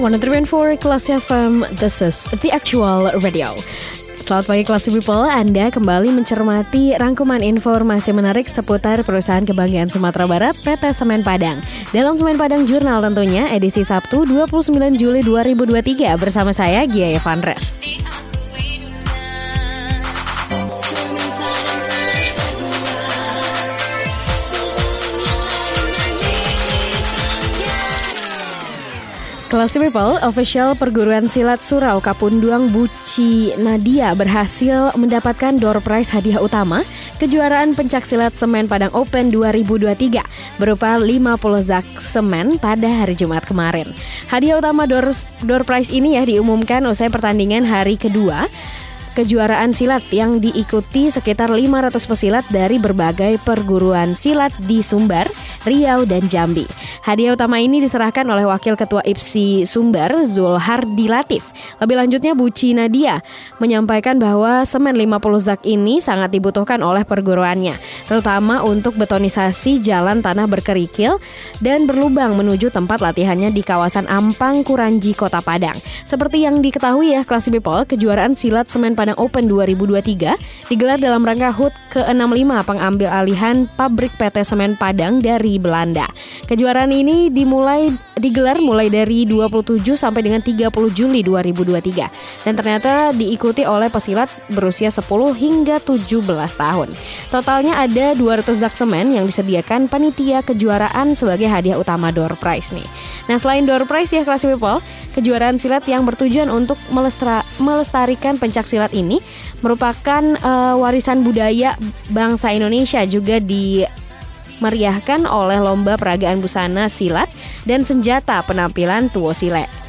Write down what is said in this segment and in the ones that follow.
One three four Kelas FM. This is the actual radio. Selamat pagi kelas people, Anda kembali mencermati rangkuman informasi menarik seputar perusahaan kebanggaan Sumatera Barat PT Semen Padang. Dalam Semen Padang Jurnal tentunya edisi Sabtu 29 Juli 2023 bersama saya Gia Evandres. Kelas People, official perguruan silat Surau Kapunduang Buci Nadia berhasil mendapatkan door prize hadiah utama kejuaraan pencak silat Semen Padang Open 2023 berupa 50 zak semen pada hari Jumat kemarin. Hadiah utama door, door prize ini ya diumumkan usai pertandingan hari kedua kejuaraan silat yang diikuti sekitar 500 pesilat dari berbagai perguruan silat di Sumbar, Riau, dan Jambi. Hadiah utama ini diserahkan oleh Wakil Ketua IPSI Sumbar, Zulhardi Latif. Lebih lanjutnya, Buci Nadia menyampaikan bahwa semen 50 zak ini sangat dibutuhkan oleh perguruannya, terutama untuk betonisasi jalan tanah berkerikil dan berlubang menuju tempat latihannya di kawasan Ampang, Kuranji, Kota Padang. Seperti yang diketahui ya, kelas people, kejuaraan silat semen Padang Open 2023 digelar dalam rangka HUT ke-65 pengambil alihan pabrik PT Semen Padang dari Belanda. Kejuaraan ini dimulai digelar mulai dari 27 sampai dengan 30 Juli 2023 dan ternyata diikuti oleh pesilat berusia 10 hingga 17 tahun. Totalnya ada 200 zak semen yang disediakan panitia kejuaraan sebagai hadiah utama door prize nih. Nah, selain door prize ya kelas people, kejuaraan silat yang bertujuan untuk melestarikan pencak silat ini merupakan uh, warisan budaya bangsa Indonesia juga di meriahkan oleh lomba peragaan busana silat dan senjata penampilan tuo silet.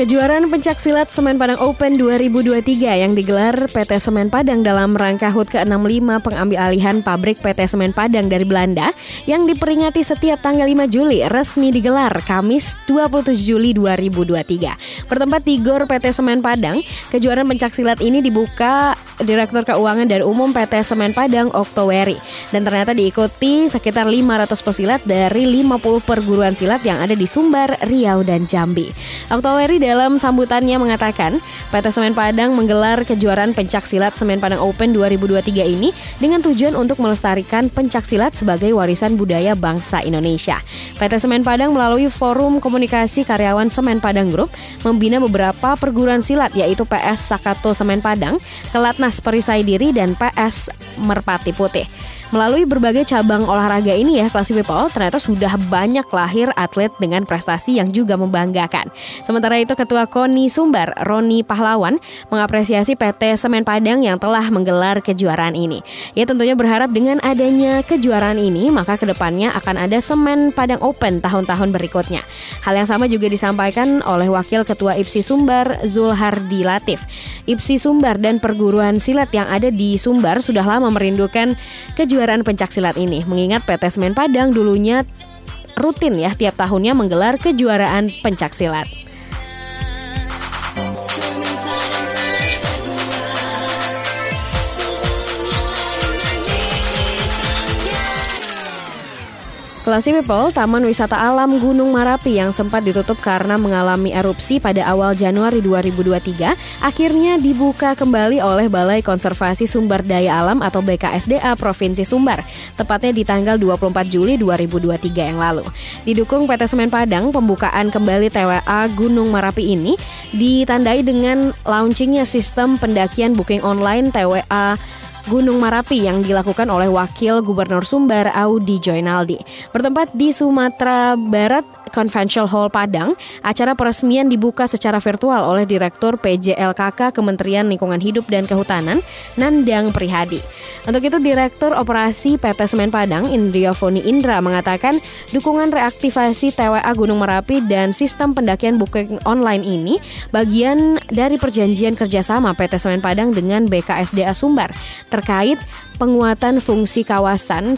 Kejuaraan pencak silat Semen Padang Open 2023 yang digelar PT Semen Padang dalam rangka HUT ke-65 pengambil alihan pabrik PT Semen Padang dari Belanda yang diperingati setiap tanggal 5 Juli resmi digelar Kamis 27 Juli 2023. Bertempat di GOR PT Semen Padang, kejuaraan pencak silat ini dibuka Direktur Keuangan dan Umum PT Semen Padang Oktoweri dan ternyata diikuti sekitar 500 pesilat dari 50 perguruan silat yang ada di Sumbar, Riau, dan Jambi. Oktoweri dalam sambutannya mengatakan, PT Semen Padang menggelar kejuaraan pencak silat Semen Padang Open 2023 ini dengan tujuan untuk melestarikan pencak silat sebagai warisan budaya bangsa Indonesia. PT Semen Padang melalui Forum Komunikasi Karyawan Semen Padang Group membina beberapa perguruan silat yaitu PS Sakato Semen Padang, Kelatnas Perisai Diri dan PS Merpati Putih. Melalui berbagai cabang olahraga ini ya, Classy People, ternyata sudah banyak lahir atlet dengan prestasi yang juga membanggakan. Sementara itu, Ketua KONI Sumbar, Roni Pahlawan, mengapresiasi PT Semen Padang yang telah menggelar kejuaraan ini. Ia tentunya berharap dengan adanya kejuaraan ini, maka ke depannya akan ada Semen Padang Open tahun-tahun berikutnya. Hal yang sama juga disampaikan oleh Wakil Ketua IPSI Sumbar, Zulhardi Latif. IPSI Sumbar dan perguruan silat yang ada di Sumbar sudah lama merindukan kejuaraan kejuaraan pencaksilat ini mengingat PT Semen Padang dulunya rutin ya tiap tahunnya menggelar kejuaraan pencaksilat. Classy People, Taman Wisata Alam Gunung Marapi yang sempat ditutup karena mengalami erupsi pada awal Januari 2023, akhirnya dibuka kembali oleh Balai Konservasi Sumber Daya Alam atau BKSDA Provinsi Sumbar, tepatnya di tanggal 24 Juli 2023 yang lalu. Didukung PT Semen Padang, pembukaan kembali TWA Gunung Marapi ini ditandai dengan launchingnya sistem pendakian booking online TWA Gunung Marapi yang dilakukan oleh Wakil Gubernur Sumbar Audi Joinaldi. Bertempat di Sumatera Barat, Convention Hall Padang, acara peresmian dibuka secara virtual oleh Direktur PJLKK Kementerian Lingkungan Hidup dan Kehutanan, Nandang Prihadi. Untuk itu Direktur Operasi PT Semen Padang Indriofoni Indra mengatakan dukungan reaktivasi TWA Gunung Merapi dan sistem pendakian booking online ini bagian dari perjanjian kerjasama PT Semen Padang dengan BKSDA Sumbar terkait penguatan fungsi kawasan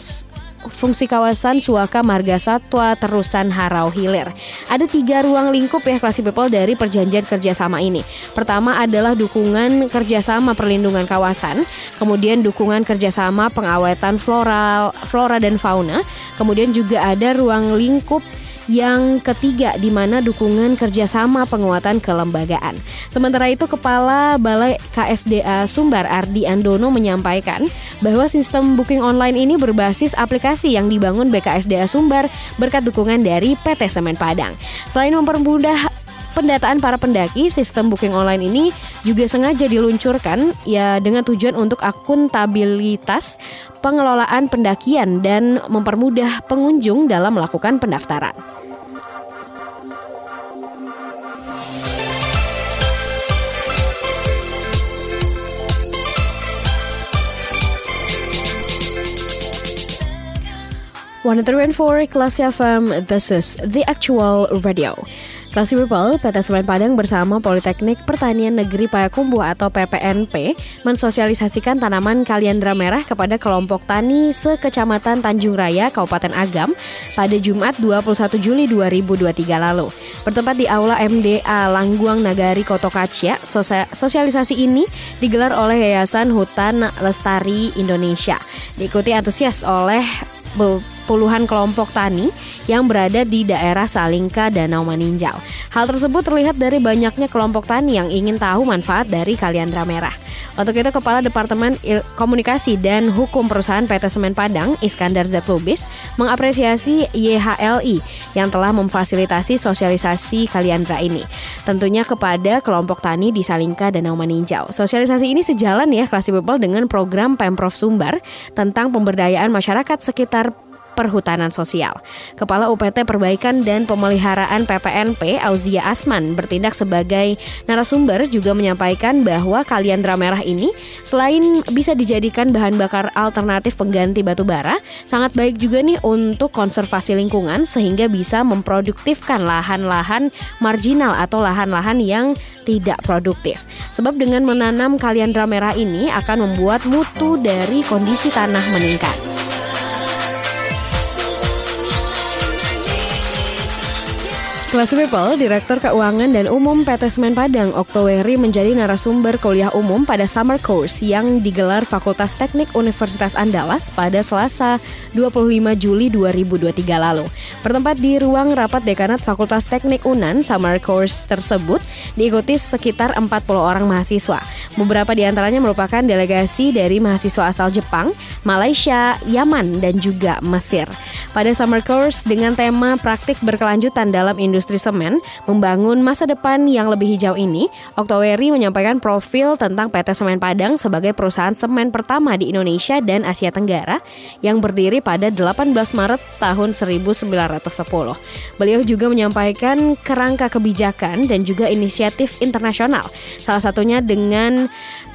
fungsi kawasan Suaka Marga Satwa Terusan Harau Hilir. Ada tiga ruang lingkup ya klasi people dari perjanjian kerjasama ini. Pertama adalah dukungan kerjasama perlindungan kawasan, kemudian dukungan kerjasama pengawetan floral, flora dan fauna, kemudian juga ada ruang lingkup yang ketiga di mana dukungan kerjasama penguatan kelembagaan. Sementara itu Kepala Balai KSDA Sumbar Ardi Andono menyampaikan bahwa sistem booking online ini berbasis aplikasi yang dibangun BKSDA Sumbar berkat dukungan dari PT Semen Padang. Selain mempermudah pendataan para pendaki, sistem booking online ini juga sengaja diluncurkan ya dengan tujuan untuk akuntabilitas pengelolaan pendakian dan mempermudah pengunjung dalam melakukan pendaftaran. One three four Kelas FM. This is the actual radio. Klasi People, PT Semen Padang bersama Politeknik Pertanian Negeri Payakumbuh atau PPNP mensosialisasikan tanaman kaliandra merah kepada kelompok tani sekecamatan Tanjung Raya, Kabupaten Agam pada Jumat 21 Juli 2023 lalu. Bertempat di Aula MDA Langguang Nagari Koto Kacia, sosialisasi ini digelar oleh Yayasan Hutan Lestari Indonesia. Diikuti antusias oleh puluhan kelompok tani yang berada di daerah Salingka Danau Maninjau. Hal tersebut terlihat dari banyaknya kelompok tani yang ingin tahu manfaat dari kaliandra merah. Untuk itu Kepala Departemen Komunikasi dan Hukum Perusahaan PT Semen Padang, Iskandar Z. Lubis, mengapresiasi YHLI yang telah memfasilitasi sosialisasi kaliandra ini. Tentunya kepada kelompok tani di Salingka Danau Maninjau. Sosialisasi ini sejalan ya Klasi People dengan program Pemprov Sumbar tentang pemberdayaan masyarakat sekitar Perhutanan Sosial. Kepala UPT Perbaikan dan Pemeliharaan PPNP Auzia Asman bertindak sebagai narasumber juga menyampaikan bahwa kaliandra merah ini selain bisa dijadikan bahan bakar alternatif pengganti batu bara, sangat baik juga nih untuk konservasi lingkungan sehingga bisa memproduktifkan lahan-lahan marginal atau lahan-lahan yang tidak produktif. Sebab dengan menanam kaliandra merah ini akan membuat mutu dari kondisi tanah meningkat. Kelas People, Direktur Keuangan dan Umum PT Semen Padang, Oktoweri menjadi narasumber kuliah umum pada Summer Course yang digelar Fakultas Teknik Universitas Andalas pada Selasa 25 Juli 2023 lalu. Bertempat di ruang rapat dekanat Fakultas Teknik Unan, Summer Course tersebut diikuti sekitar 40 orang mahasiswa. Beberapa di antaranya merupakan delegasi dari mahasiswa asal Jepang, Malaysia, Yaman, dan juga Mesir. Pada Summer Course dengan tema praktik berkelanjutan dalam industri industri semen membangun masa depan yang lebih hijau ini, Oktoweri menyampaikan profil tentang PT Semen Padang sebagai perusahaan semen pertama di Indonesia dan Asia Tenggara yang berdiri pada 18 Maret tahun 1910. Beliau juga menyampaikan kerangka kebijakan dan juga inisiatif internasional, salah satunya dengan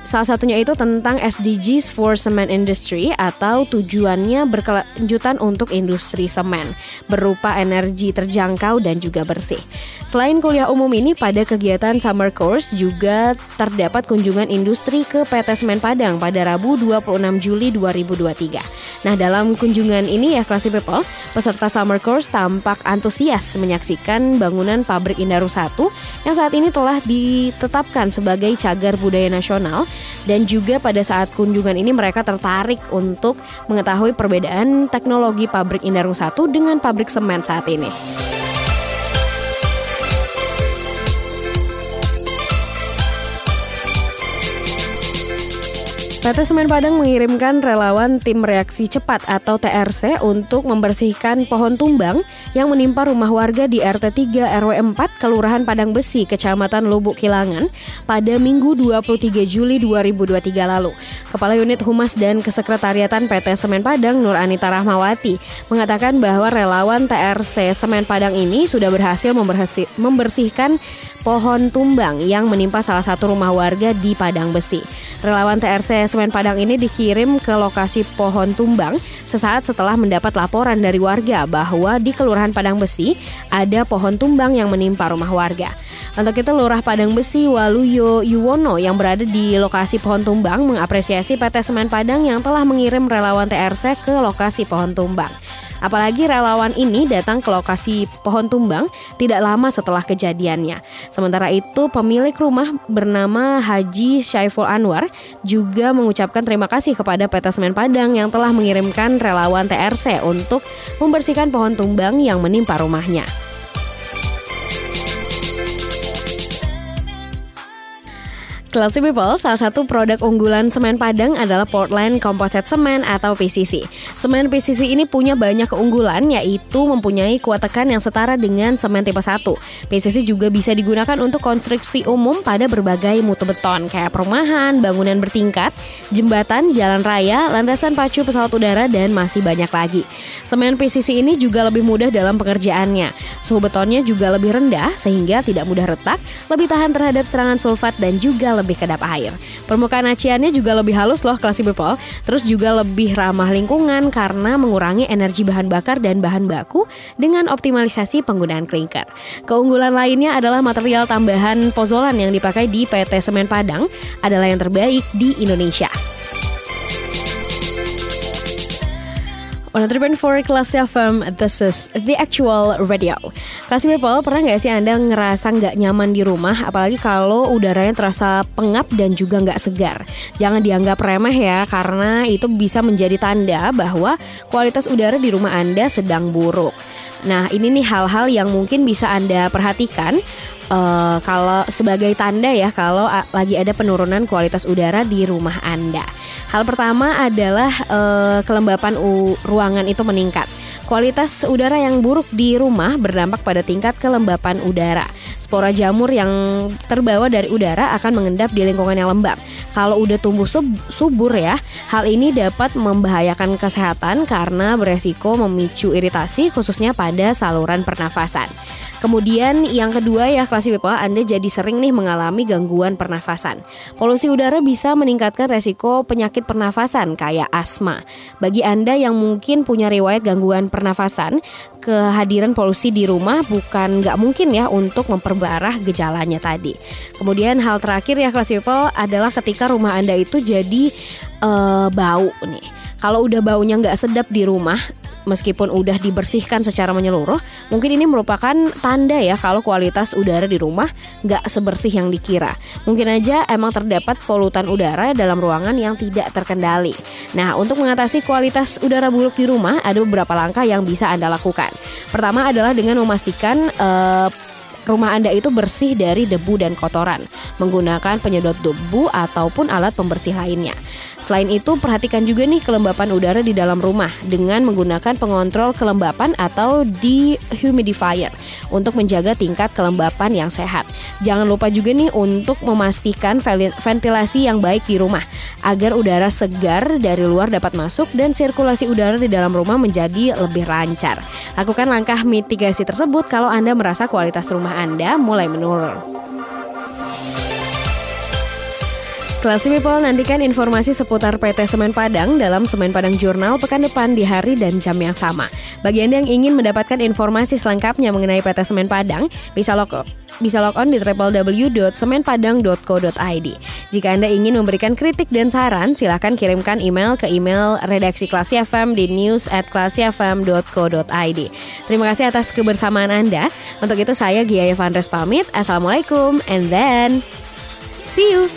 Salah satunya itu tentang SDGs for Cement Industry atau tujuannya berkelanjutan untuk industri semen berupa energi terjangkau dan juga bersih. Selain kuliah umum ini pada kegiatan Summer Course juga terdapat kunjungan industri ke PT Semen Padang pada Rabu 26 Juli 2023. Nah, dalam kunjungan ini ya Classy People, peserta Summer Course tampak antusias menyaksikan bangunan pabrik Indaru 1 yang saat ini telah ditetapkan sebagai cagar budaya nasional dan juga pada saat kunjungan ini mereka tertarik untuk mengetahui perbedaan teknologi pabrik Indarung 1 dengan pabrik semen saat ini. PT Semen Padang mengirimkan relawan tim reaksi cepat atau TRC untuk membersihkan pohon tumbang yang menimpa rumah warga di RT 3 RW 4 Kelurahan Padang Besi, Kecamatan Lubuk Kilangan pada Minggu 23 Juli 2023 lalu. Kepala Unit Humas dan Kesekretariatan PT Semen Padang Nur Anita Rahmawati mengatakan bahwa relawan TRC Semen Padang ini sudah berhasil membersihkan pohon tumbang yang menimpa salah satu rumah warga di Padang Besi. Relawan TRC Semen Padang ini dikirim ke lokasi pohon tumbang sesaat setelah mendapat laporan dari warga bahwa di Kelurahan Padang Besi ada pohon tumbang yang menimpa rumah warga. Untuk itu Lurah Padang Besi Waluyo Yuwono yang berada di lokasi pohon tumbang mengapresiasi PT Semen Padang yang telah mengirim relawan TRC ke lokasi pohon tumbang. Apalagi relawan ini datang ke lokasi pohon tumbang tidak lama setelah kejadiannya. Sementara itu pemilik rumah bernama Haji Syaiful Anwar juga mengucapkan terima kasih kepada PT Semen Padang yang telah mengirimkan relawan TRC untuk membersihkan pohon tumbang yang menimpa rumahnya. Classy People, salah satu produk unggulan semen Padang adalah Portland Composite Semen atau PCC. Semen PCC ini punya banyak keunggulan yaitu mempunyai kuat tekan yang setara dengan semen tipe 1. PCC juga bisa digunakan untuk konstruksi umum pada berbagai mutu beton kayak perumahan, bangunan bertingkat, jembatan, jalan raya, landasan pacu pesawat udara dan masih banyak lagi. Semen PCC ini juga lebih mudah dalam pengerjaannya. Suhu betonnya juga lebih rendah sehingga tidak mudah retak, lebih tahan terhadap serangan sulfat dan juga lebih kedap air. Permukaan aciannya juga lebih halus loh classy people, terus juga lebih ramah lingkungan karena mengurangi energi bahan bakar dan bahan baku dengan optimalisasi penggunaan klinker. Keunggulan lainnya adalah material tambahan pozolan yang dipakai di PT Semen Padang adalah yang terbaik di Indonesia. 103.4 Kelas FM, this is the actual radio. Kelas people, pernah nggak sih Anda ngerasa nggak nyaman di rumah, apalagi kalau udaranya terasa pengap dan juga nggak segar? Jangan dianggap remeh ya, karena itu bisa menjadi tanda bahwa kualitas udara di rumah Anda sedang buruk. Nah, ini nih hal-hal yang mungkin bisa Anda perhatikan uh, kalau sebagai tanda ya kalau lagi ada penurunan kualitas udara di rumah Anda. Hal pertama adalah uh, kelembapan ruangan itu meningkat. Kualitas udara yang buruk di rumah berdampak pada tingkat kelembapan udara. Spora jamur yang terbawa dari udara akan mengendap di lingkungan yang lembab. Kalau udah tumbuh sub subur ya, hal ini dapat membahayakan kesehatan karena beresiko memicu iritasi khususnya pada saluran pernafasan. Kemudian yang kedua ya kelas people Anda jadi sering nih mengalami gangguan pernafasan. Polusi udara bisa meningkatkan resiko penyakit pernafasan kayak asma. Bagi Anda yang mungkin punya riwayat gangguan pernafasan, kehadiran polusi di rumah bukan nggak mungkin ya untuk memperbarah gejalanya tadi. Kemudian hal terakhir ya kelas people adalah ketika rumah Anda itu jadi uh, bau nih. Kalau udah baunya nggak sedap di rumah, meskipun udah dibersihkan secara menyeluruh, mungkin ini merupakan tanda ya kalau kualitas udara di rumah nggak sebersih yang dikira. Mungkin aja emang terdapat polutan udara dalam ruangan yang tidak terkendali. Nah, untuk mengatasi kualitas udara buruk di rumah, ada beberapa langkah yang bisa Anda lakukan. Pertama adalah dengan memastikan uh, rumah Anda itu bersih dari debu dan kotoran menggunakan penyedot debu ataupun alat pembersih lainnya. Selain itu, perhatikan juga nih kelembapan udara di dalam rumah dengan menggunakan pengontrol kelembapan atau dehumidifier untuk menjaga tingkat kelembapan yang sehat. Jangan lupa juga nih untuk memastikan ventilasi yang baik di rumah agar udara segar dari luar dapat masuk dan sirkulasi udara di dalam rumah menjadi lebih lancar. Lakukan langkah mitigasi tersebut kalau Anda merasa kualitas rumah Anda mulai menurun. Classy People nantikan informasi seputar PT Semen Padang dalam Semen Padang Jurnal pekan depan di hari dan jam yang sama. Bagi Anda yang ingin mendapatkan informasi selengkapnya mengenai PT Semen Padang, bisa log bisa log on di www.semenpadang.co.id. Jika Anda ingin memberikan kritik dan saran, silakan kirimkan email ke email redaksi Klasi FM di news at klasifm.co.id. Terima kasih atas kebersamaan Anda. Untuk itu saya Gia Evandres pamit. Assalamualaikum and then see you.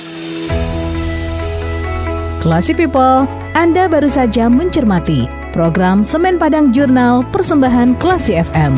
Classy People, Anda baru saja mencermati program Semen Padang Jurnal Persembahan Classy FM.